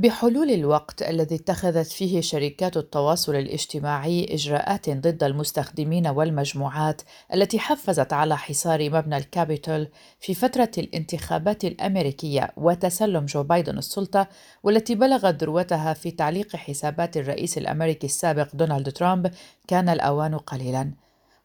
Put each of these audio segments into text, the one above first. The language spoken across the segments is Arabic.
بحلول الوقت الذي اتخذت فيه شركات التواصل الاجتماعي إجراءات ضد المستخدمين والمجموعات التي حفزت على حصار مبنى الكابيتول في فترة الانتخابات الأمريكية وتسلم جو بايدن السلطة والتي بلغت ذروتها في تعليق حسابات الرئيس الأمريكي السابق دونالد ترامب كان الأوان قليلا.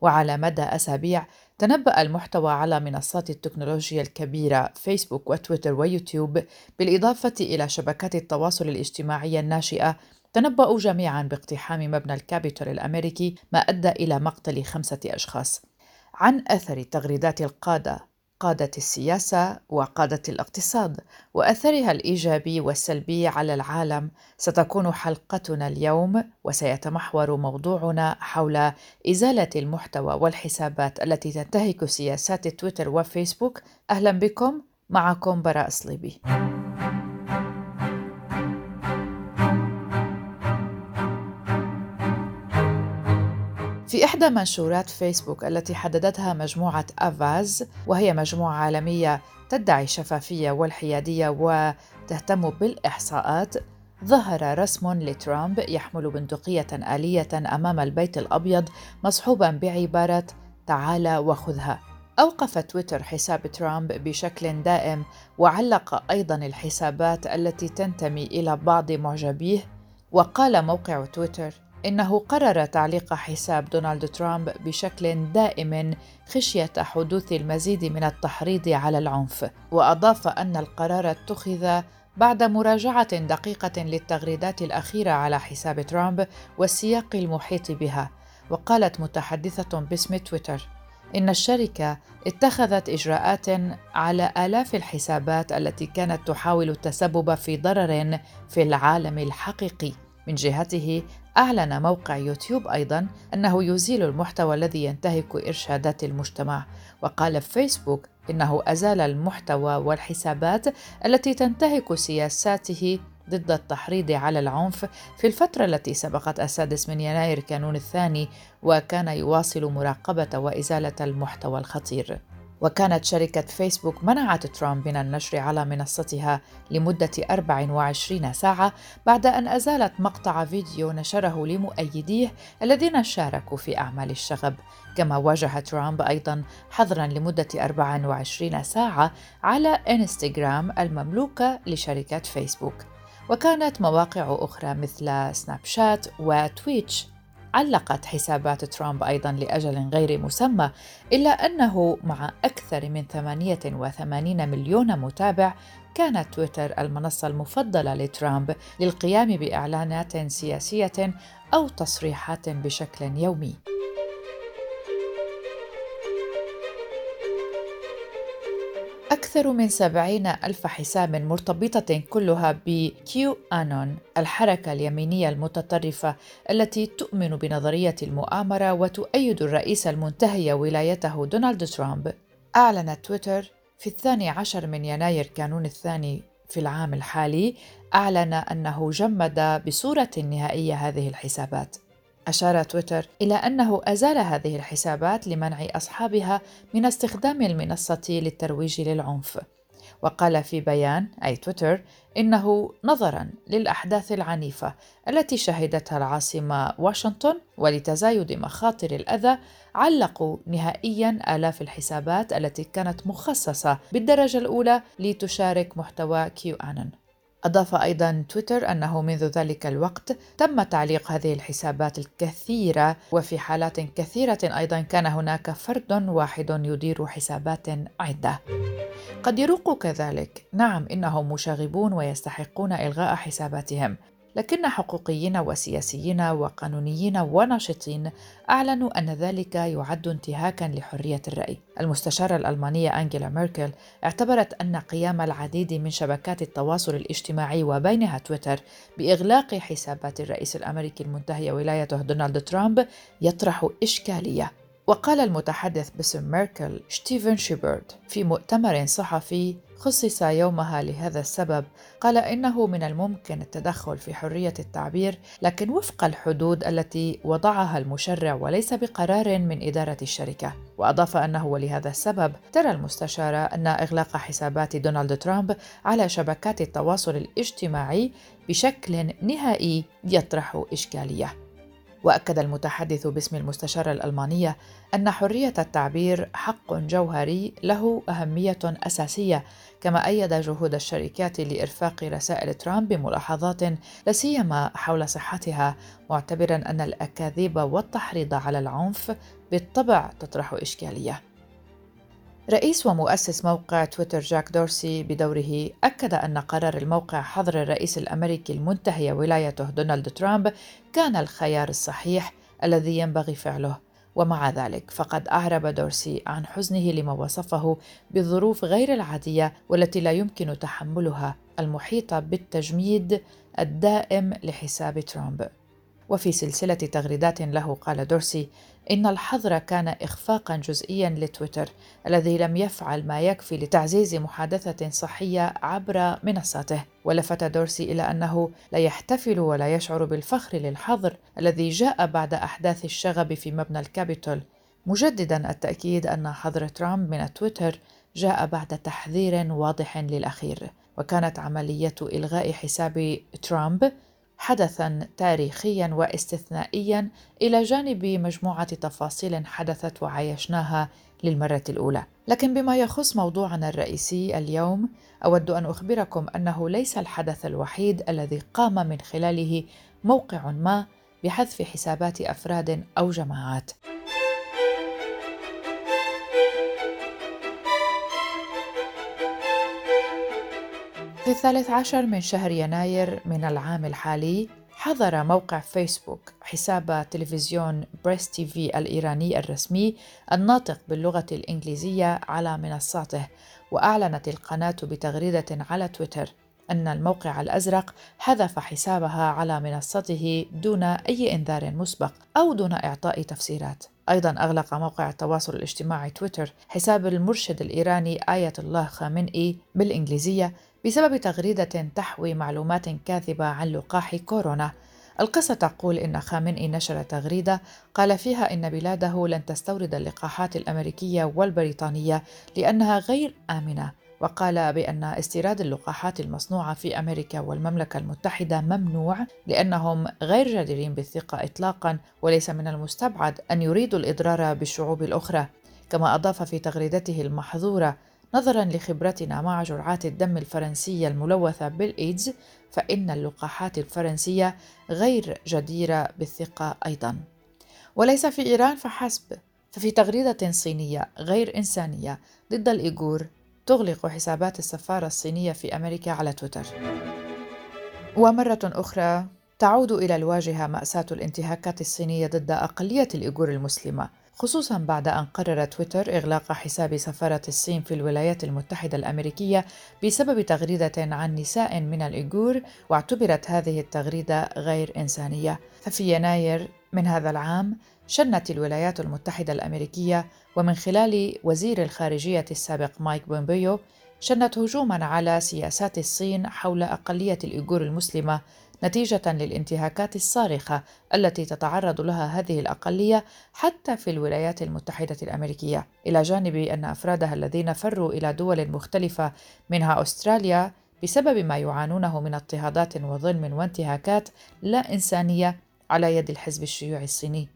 وعلى مدى أسابيع تنبأ المحتوى على منصات التكنولوجيا الكبيرة فيسبوك وتويتر ويوتيوب بالإضافة إلى شبكات التواصل الاجتماعي الناشئة. تنبأوا جميعا باقتحام مبنى الكابيتول الأمريكي ما أدى إلى مقتل خمسة أشخاص. عن أثر تغريدات القادة قادة السياسة وقادة الاقتصاد وأثرها الإيجابي والسلبي على العالم ستكون حلقتنا اليوم وسيتمحور موضوعنا حول إزالة المحتوى والحسابات التي تنتهك سياسات تويتر وفيسبوك أهلا بكم معكم براء صليبي. في إحدى منشورات فيسبوك التي حددتها مجموعة أفاز وهي مجموعة عالمية تدعي الشفافية والحيادية وتهتم بالإحصاءات ظهر رسم لترامب يحمل بندقية آلية أمام البيت الأبيض مصحوبا بعبارة تعال وخذها أوقف تويتر حساب ترامب بشكل دائم وعلق أيضا الحسابات التي تنتمي إلى بعض معجبيه وقال موقع تويتر إنه قرر تعليق حساب دونالد ترامب بشكل دائم خشية حدوث المزيد من التحريض على العنف، وأضاف أن القرار اتخذ بعد مراجعة دقيقة للتغريدات الأخيرة على حساب ترامب والسياق المحيط بها، وقالت متحدثة باسم تويتر: إن الشركة اتخذت إجراءات على آلاف الحسابات التي كانت تحاول التسبب في ضرر في العالم الحقيقي. من جهته أعلن موقع يوتيوب أيضا أنه يزيل المحتوى الذي ينتهك إرشادات المجتمع وقال فيسبوك إنه أزال المحتوى والحسابات التي تنتهك سياساته ضد التحريض على العنف في الفترة التي سبقت السادس من يناير كانون الثاني وكان يواصل مراقبة وإزالة المحتوى الخطير. وكانت شركة فيسبوك منعت ترامب من النشر على منصتها لمدة 24 ساعة بعد أن أزالت مقطع فيديو نشره لمؤيديه الذين شاركوا في أعمال الشغب. كما واجه ترامب أيضا حظرا لمدة 24 ساعة على إنستغرام المملوكة لشركة فيسبوك. وكانت مواقع أخرى مثل سناب شات وتويتش علقت حسابات ترامب أيضا لأجل غير مسمى إلا أنه مع أكثر من 88 مليون متابع كانت تويتر المنصة المفضلة لترامب للقيام بإعلانات سياسية أو تصريحات بشكل يومي. أكثر من سبعين ألف حساب مرتبطة كلها بكيو آنون الحركة اليمينية المتطرفة التي تؤمن بنظرية المؤامرة وتؤيد الرئيس المنتهي ولايته دونالد ترامب. أعلنت تويتر في الثاني عشر من يناير كانون الثاني في العام الحالي أعلن أنه جمد بصورة نهائية هذه الحسابات. أشار تويتر إلى أنه أزال هذه الحسابات لمنع أصحابها من استخدام المنصة للترويج للعنف. وقال في بيان أي تويتر إنه نظرا للأحداث العنيفة التي شهدتها العاصمة واشنطن ولتزايد مخاطر الأذى علقوا نهائيا آلاف الحسابات التي كانت مخصصة بالدرجة الأولى لتشارك محتوى QAnon. أضاف أيضا تويتر أنه منذ ذلك الوقت تم تعليق هذه الحسابات الكثيرة وفي حالات كثيرة أيضا كان هناك فرد واحد يدير حسابات عدة. قد يروق كذلك، نعم إنهم مشاغبون ويستحقون إلغاء حساباتهم، لكن حقوقيين وسياسيين وقانونيين وناشطين أعلنوا أن ذلك يعد انتهاكا لحرية الرأي. المستشارة الألمانية أنجيلا ميركل اعتبرت أن قيام العديد من شبكات التواصل الاجتماعي وبينها تويتر بإغلاق حسابات الرئيس الأمريكي المنتهي ولايته دونالد ترامب يطرح إشكالية وقال المتحدث باسم ميركل ستيفن شيبرد في مؤتمر صحفي خصص يومها لهذا السبب قال إنه من الممكن التدخل في حرية التعبير لكن وفق الحدود التي وضعها المشرع وليس بقرار من إدارة الشركة. وأضاف أنه ولهذا السبب ترى المستشاره أن إغلاق حسابات دونالد ترامب على شبكات التواصل الاجتماعي بشكل نهائي يطرح إشكالية. وأكد المتحدث باسم المستشارة الألمانية أن حرية التعبير حق جوهري له أهمية أساسية كما أيد جهود الشركات لإرفاق رسائل ترامب بملاحظات لا سيما حول صحتها معتبرا أن الأكاذيب والتحريض على العنف بالطبع تطرح إشكالية. رئيس ومؤسس موقع تويتر جاك دورسي بدوره أكد أن قرار الموقع حظر الرئيس الأمريكي المنتهي ولايته دونالد ترامب كان الخيار الصحيح الذي ينبغي فعله. ومع ذلك فقد أعرب دورسي عن حزنه لما وصفه بالظروف غير العادية والتي لا يمكن تحملها المحيطة بالتجميد الدائم لحساب ترامب. وفي سلسلة تغريدات له قال دورسي إن الحظر كان إخفاقا جزئيا لتويتر الذي لم يفعل ما يكفي لتعزيز محادثة صحية عبر منصاته. ولفت دورسي إلى أنه لا يحتفل ولا يشعر بالفخر للحظر الذي جاء بعد أحداث الشغب في مبنى الكابيتول. مجددا التأكيد أن حظر ترامب من تويتر جاء بعد تحذير واضح للأخير. وكانت عملية إلغاء حساب ترامب حدثا تاريخيا واستثنائيا إلى جانب مجموعة تفاصيل حدثت وعايشناها للمرة الأولى. لكن بما يخص موضوعنا الرئيسي اليوم أود أن أخبركم أنه ليس الحدث الوحيد الذي قام من خلاله موقع ما بحذف حسابات أفراد أو جماعات. في الثالث عشر من شهر يناير من العام الحالي حظر موقع فيسبوك حساب تلفزيون بريس تي في الإيراني الرسمي الناطق باللغة الإنجليزية على منصاته وأعلنت القناة بتغريدة على تويتر أن الموقع الأزرق حذف حسابها على منصته دون أي إنذار مسبق أو دون إعطاء تفسيرات. أيضا أغلق موقع التواصل الاجتماعي تويتر حساب المرشد الإيراني آية الله خامنئي بالإنجليزية بسبب تغريدة تحوي معلومات كاذبة عن لقاح كورونا. القصة تقول إن خامنئي نشر تغريدة قال فيها إن بلاده لن تستورد اللقاحات الأمريكية والبريطانية لأنها غير آمنة وقال بأن استيراد اللقاحات المصنوعة في أمريكا والمملكة المتحدة ممنوع لأنهم غير جديرين بالثقة إطلاقا وليس من المستبعد أن يريدوا الإضرار بالشعوب الأخرى. كما أضاف في تغريدته المحظورة نظرا لخبرتنا مع جرعات الدم الفرنسية الملوثة بالإيدز فإن اللقاحات الفرنسية غير جديرة بالثقة أيضا. وليس في إيران فحسب. ففي تغريدة صينية غير إنسانية ضد الإيغور تغلق حسابات السفارة الصينية في أمريكا على تويتر. ومرة أخرى تعود إلى الواجهة مأساة الانتهاكات الصينية ضد أقلية الإيغور المسلمة. خصوصا بعد أن قرر تويتر إغلاق حساب سفارة الصين في الولايات المتحدة الأمريكية بسبب تغريدة عن نساء من الإيغور واعتبرت هذه التغريدة غير إنسانية. ففي يناير من هذا العام شنت الولايات المتحدة الأمريكية ومن خلال وزير الخارجية السابق مايك بومبيو شنت هجوما على سياسات الصين حول أقلية الإيغور المسلمة نتيجة للانتهاكات الصارخة التي تتعرض لها هذه الأقلية حتى في الولايات المتحدة الأمريكية، إلى جانب أن أفرادها الذين فروا إلى دول مختلفة منها أستراليا بسبب ما يعانونه من اضطهادات وظلم وانتهاكات لا إنسانية على يد الحزب الشيوعي الصيني.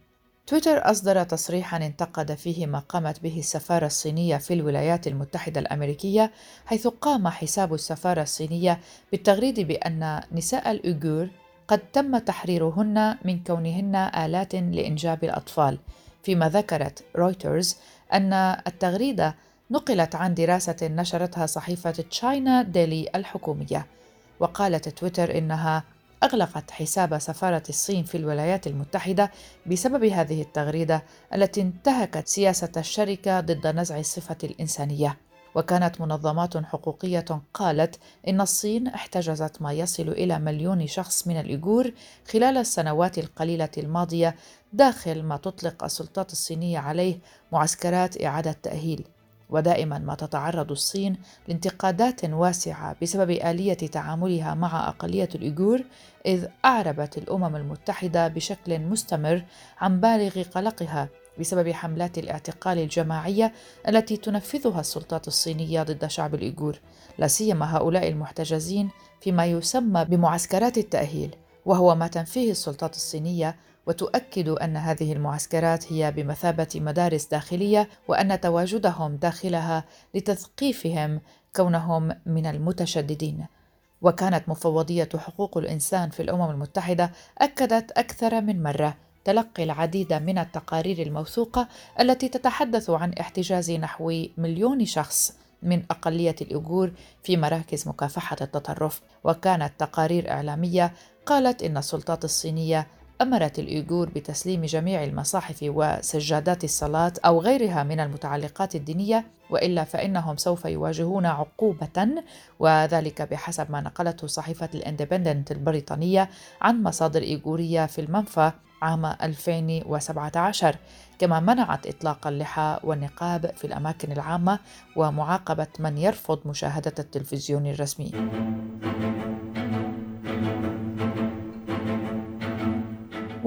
تويتر أصدر تصريحا انتقد فيه ما قامت به السفارة الصينية في الولايات المتحدة الأمريكية حيث قام حساب السفارة الصينية بالتغريد بأن نساء الأوغور قد تم تحريرهن من كونهن آلات لإنجاب الأطفال. فيما ذكرت رويترز أن التغريدة نقلت عن دراسة نشرتها صحيفة تشاينا ديلي الحكومية. وقالت تويتر إنها أغلقت حساب سفارة الصين في الولايات المتحدة بسبب هذه التغريدة التي انتهكت سياسة الشركة ضد نزع الصفة الإنسانية. وكانت منظمات حقوقية قالت إن الصين احتجزت ما يصل إلى مليون شخص من الإيغور خلال السنوات القليلة الماضية داخل ما تطلق السلطات الصينية عليه معسكرات إعادة تأهيل ودائما ما تتعرض الصين لانتقادات واسعة بسبب آلية تعاملها مع أقلية الأيغور إذ أعربت الأمم المتحدة بشكل مستمر عن بالغ قلقها بسبب حملات الاعتقال الجماعية التي تنفذها السلطات الصينية ضد شعب الأيغور. لا سيما هؤلاء المحتجزين فيما يسمى بمعسكرات التأهيل. وهو ما تنفيه السلطات الصينية وتؤكد أن هذه المعسكرات هي بمثابة مدارس داخلية وأن تواجدهم داخلها لتثقيفهم كونهم من المتشددين. وكانت مفوضية حقوق الإنسان في الأمم المتحدة أكدت أكثر من مرة تلقي العديد من التقارير الموثوقة التي تتحدث عن احتجاز نحو مليون شخص من أقلية الايغور في مراكز مكافحة التطرف. وكانت تقارير إعلامية قالت إن السلطات الصينية أمرت الإيغور بتسليم جميع المصاحف وسجادات الصلاة أو غيرها من المتعلقات الدينية وإلا فإنهم سوف يواجهون عقوبة وذلك بحسب ما نقلته صحيفة الإندبندنت البريطانية عن مصادر إيغورية في المنفى عام 2017 كما منعت إطلاق اللحى والنقاب في الأماكن العامة ومعاقبة من يرفض مشاهدة التلفزيون الرسمي.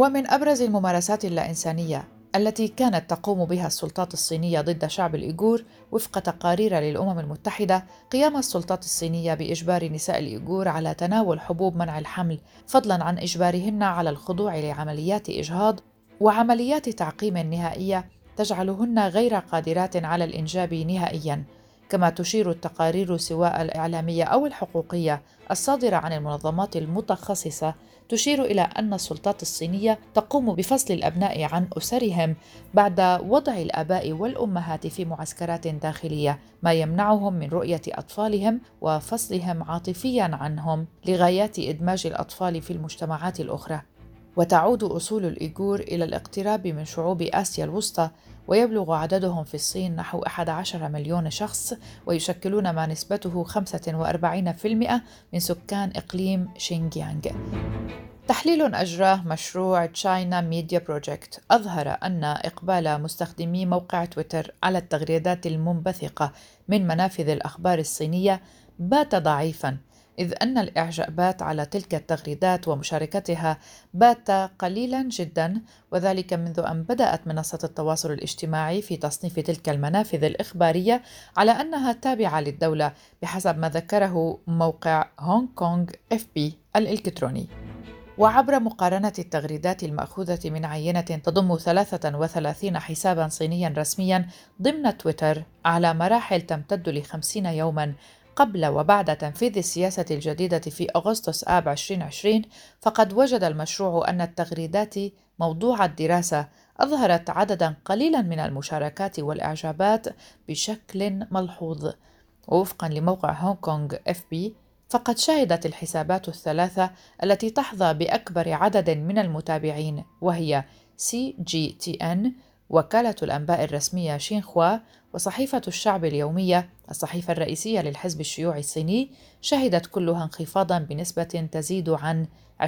ومن أبرز الممارسات اللا انسانيه التي كانت تقوم بها السلطات الصينية ضد شعب الأيغور وفق تقارير للأمم المتحدة قيام السلطات الصينية بإجبار نساء الأيغور على تناول حبوب منع الحمل فضلا عن إجبارهن على الخضوع لعمليات إجهاض وعمليات تعقيم نهائية تجعلهن غير قادرات على الإنجاب نهائيا كما تشير التقارير سواء الإعلامية أو الحقوقية الصادرة عن المنظمات المتخصصة تشير إلى أن السلطات الصينية تقوم بفصل الأبناء عن أسرهم بعد وضع الآباء والأمهات في معسكرات داخلية ما يمنعهم من رؤية أطفالهم وفصلهم عاطفيا عنهم لغايات إدماج الأطفال في المجتمعات الأخرى. وتعود أصول الإيغور إلى الاقتراب من شعوب آسيا الوسطى ويبلغ عددهم في الصين نحو 11 مليون شخص ويشكلون ما نسبته 45% من سكان إقليم شينجيانغ. تحليل أجراه مشروع تشاينا ميديا بروجكت أظهر أن إقبال مستخدمي موقع تويتر على التغريدات المنبثقة من منافذ الأخبار الصينية بات ضعيفاً. إذ أن الإعجابات على تلك التغريدات ومشاركتها بات قليلا جدا وذلك منذ أن بدأت منصة التواصل الاجتماعي في تصنيف تلك المنافذ الإخبارية على أنها تابعة للدولة بحسب ما ذكره موقع هونغ كونغ اف بي الإلكتروني. وعبر مقارنة التغريدات المأخوذة من عينة تضم 33 حسابا صينيا رسميا ضمن تويتر على مراحل تمتد لخمسين يوما قبل وبعد تنفيذ السياسة الجديدة في أغسطس آب 2020 فقد وجد المشروع أن التغريدات موضوع الدراسة. أظهرت عددا قليلا من المشاركات والإعجابات بشكل ملحوظ. ووفقا لموقع هونغ كونغ اف بي فقد شهدت الحسابات الثلاثة التي تحظى بأكبر عدد من المتابعين وهي سي جي تي ان وكالة الأنباء الرسمية شينخوا وصحيفة الشعب اليومية الصحيفة الرئيسية للحزب الشيوعي الصيني شهدت كلها انخفاضا بنسبة تزيد عن 20%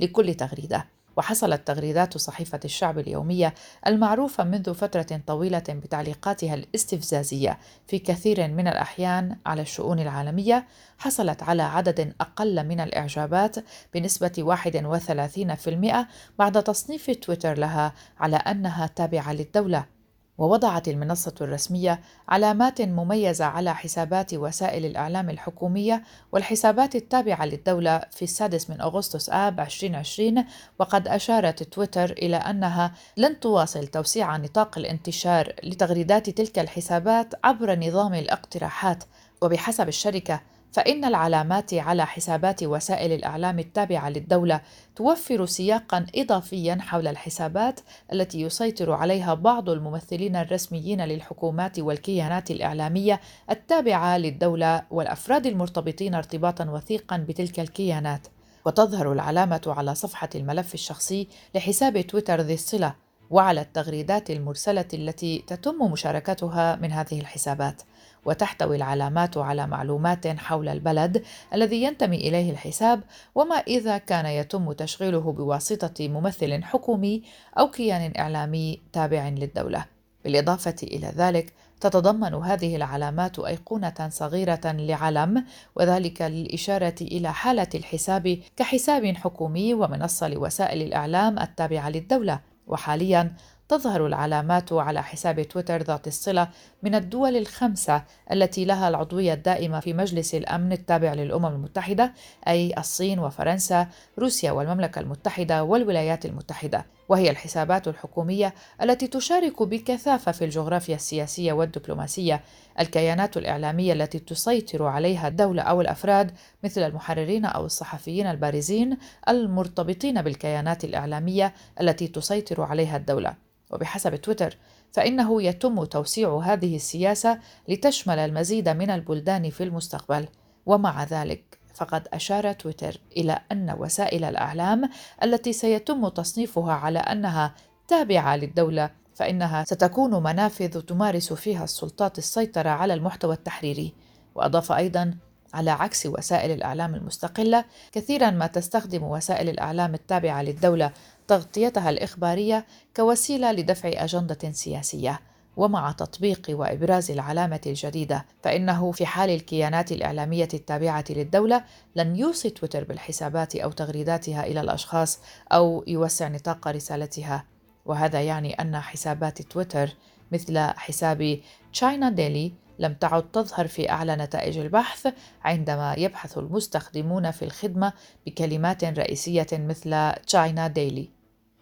لكل تغريدة. وحصلت تغريدات صحيفة الشعب اليومية المعروفة منذ فترة طويلة بتعليقاتها الاستفزازية. في كثير من الأحيان على الشؤون العالمية حصلت على عدد أقل من الإعجابات بنسبة 31% بعد تصنيف تويتر لها على أنها تابعة للدولة. ووضعت المنصة الرسمية علامات مميزة على حسابات وسائل الإعلام الحكومية والحسابات التابعة للدولة في السادس من أغسطس آب 2020 وقد أشارت تويتر إلى أنها لن تواصل توسيع نطاق الانتشار لتغريدات تلك الحسابات عبر نظام الاقتراحات وبحسب الشركة فإن العلامات على حسابات وسائل الإعلام التابعة للدولة توفر سياقا إضافيا حول الحسابات التي يسيطر عليها بعض الممثلين الرسميين للحكومات والكيانات الإعلامية التابعة للدولة والأفراد المرتبطين ارتباطا وثيقا بتلك الكيانات. وتظهر العلامة على صفحة الملف الشخصي لحساب تويتر ذي الصلة وعلى التغريدات المرسلة التي تتم مشاركتها من هذه الحسابات. وتحتوي العلامات على معلومات حول البلد الذي ينتمي إليه الحساب وما إذا كان يتم تشغيله بواسطة ممثل حكومي أو كيان إعلامي تابع للدولة بالإضافة إلى ذلك تتضمن هذه العلامات أيقونة صغيرة لعلم وذلك للإشارة إلى حالة الحساب كحساب حكومي ومنصة لوسائل الإعلام التابعة للدولة وحاليا تظهر العلامات على حساب تويتر ذات الصلة من الدول الخمسة التي لها العضوية الدائمة في مجلس الأمن التابع للأمم المتحدة أي الصين وفرنسا، روسيا والمملكة المتحدة والولايات المتحدة، وهي الحسابات الحكومية التي تشارك بكثافة في الجغرافيا السياسية والدبلوماسية، الكيانات الإعلامية التي تسيطر عليها الدولة أو الأفراد مثل المحررين أو الصحفيين البارزين المرتبطين بالكيانات الإعلامية التي تسيطر عليها الدولة. وبحسب تويتر فإنه يتم توسيع هذه السياسة لتشمل المزيد من البلدان في المستقبل. ومع ذلك فقد أشار تويتر إلى أن وسائل الأعلام التي سيتم تصنيفها على أنها تابعة للدولة فإنها ستكون منافذ تمارس فيها السلطات السيطرة على المحتوى التحريري. وأضاف أيضا على عكس وسائل الإعلام المستقلة كثيرا ما تستخدم وسائل الإعلام التابعة للدولة تغطيتها الإخبارية كوسيلة لدفع أجندة سياسية. ومع تطبيق وإبراز العلامة الجديدة فإنه في حال الكيانات الإعلامية التابعة للدولة لن يوصي تويتر بالحسابات أو تغريداتها إلى الأشخاص أو يوسع نطاق رسالتها. وهذا يعني أن حسابات تويتر مثل حساب تشاينا ديلي لم تعد تظهر في أعلى نتائج البحث عندما يبحث المستخدمون في الخدمة بكلمات رئيسية مثل تشاينا ديلي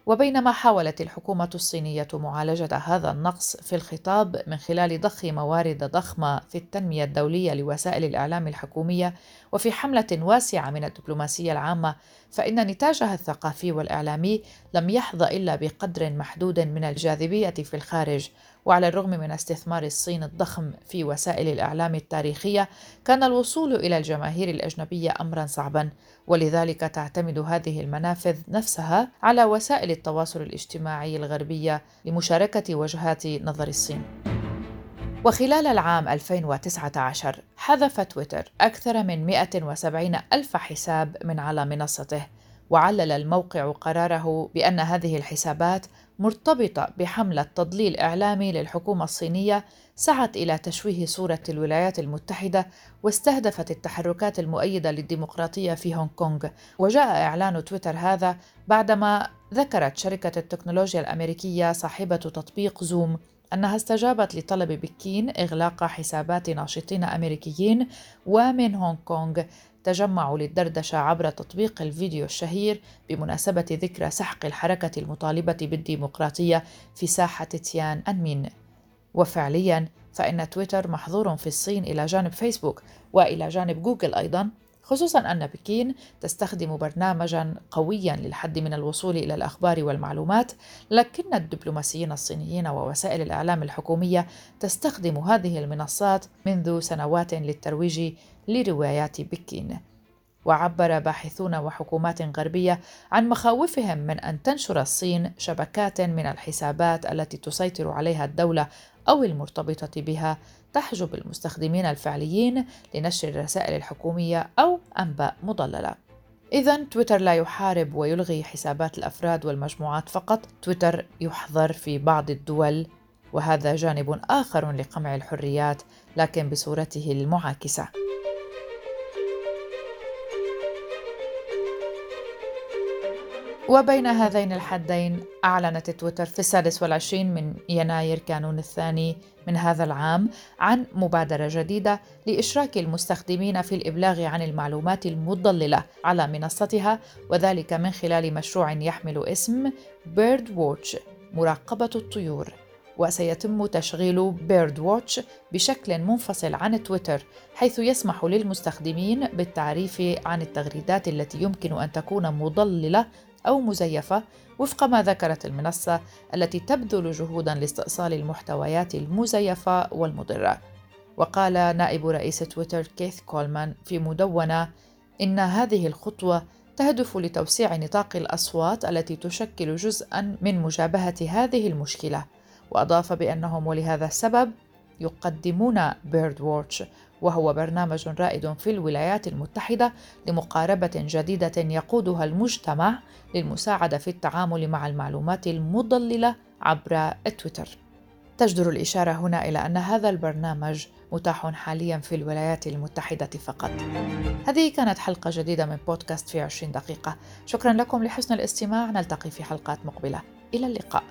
وبينما حاولت الحكومة الصينية معالجة هذا النقص في الخطاب من خلال ضخ موارد ضخمة في التنمية الدولية لوسائل الإعلام الحكومية وفي حملة واسعة من الدبلوماسية العامة، فإن نتاجها الثقافي والإعلامي لم يحظى إلا بقدر محدود من الجاذبية في الخارج، وعلى الرغم من استثمار الصين الضخم في وسائل الإعلام التاريخية، كان الوصول إلى الجماهير الأجنبية أمرا صعبا، ولذلك تعتمد هذه المنافذ نفسها على وسائل التواصل الاجتماعي الغربية لمشاركة وجهات نظر الصين. وخلال العام 2019 حذف تويتر أكثر من 170 ألف حساب من على منصته وعلل الموقع قراره بأن هذه الحسابات مرتبطة بحملة تضليل إعلامي للحكومة الصينية سعت إلى تشويه صورة الولايات المتحدة واستهدفت التحركات المؤيدة للديمقراطية في هونغ كونغ. وجاء إعلان تويتر هذا بعدما ذكرت شركة التكنولوجيا الأمريكية صاحبة تطبيق زوم أنها استجابت لطلب بكين إغلاق حسابات ناشطين أمريكيين ومن هونغ كونغ. تجمعوا للدردشة عبر تطبيق الفيديو الشهير بمناسبة ذكرى سحق الحركة المطالبة بالديمقراطية في ساحة تيان أنمين. وفعليا فإن تويتر محظور في الصين إلى جانب فيسبوك وإلى جانب جوجل أيضا خصوصا أن بكين تستخدم برنامجا قويا للحد من الوصول إلى الأخبار والمعلومات لكن الدبلوماسيين الصينيين ووسائل الإعلام الحكومية تستخدم هذه المنصات منذ سنوات للترويج لروايات بكين. وعبر باحثون وحكومات غربية عن مخاوفهم من أن تنشر الصين شبكات من الحسابات التي تسيطر عليها الدولة أو المرتبطة بها تحجب المستخدمين الفعليين لنشر الرسائل الحكومية أو أنباء مضللة. إذا تويتر لا يحارب ويلغي حسابات الأفراد والمجموعات فقط، تويتر يحظر في بعض الدول وهذا جانب آخر لقمع الحريات لكن بصورته المعاكسة. وبين هذين الحدين أعلنت تويتر في السادس والعشرين من يناير كانون الثاني من هذا العام عن مبادرة جديدة لإشراك المستخدمين في الإبلاغ عن المعلومات المضللة على منصتها وذلك من خلال مشروع يحمل اسم بيرد ووتش مراقبة الطيور. وسيتم تشغيل بيرد ووتش بشكل منفصل عن تويتر حيث يسمح للمستخدمين بالتعريف عن التغريدات التي يمكن أن تكون مضللة أو مزيفة وفق ما ذكرت المنصة التي تبذل جهودا لاستئصال المحتويات المزيفة والمضرة. وقال نائب رئيس تويتر كيث كولمان في مدونة إن هذه الخطوة تهدف لتوسيع نطاق الأصوات التي تشكل جزءا من مجابهة هذه المشكلة، وأضاف بأنهم ولهذا السبب يقدمون بيرد ووتش وهو برنامج رائد في الولايات المتحدة لمقاربة جديدة يقودها المجتمع للمساعدة في التعامل مع المعلومات المضللة عبر تويتر. تجدر الإشارة هنا إلى أن هذا البرنامج متاح حاليا في الولايات المتحدة فقط. هذه كانت حلقة جديدة من بودكاست في 20 دقيقة. شكرا لكم لحسن الاستماع، نلتقي في حلقات مقبلة. إلى اللقاء.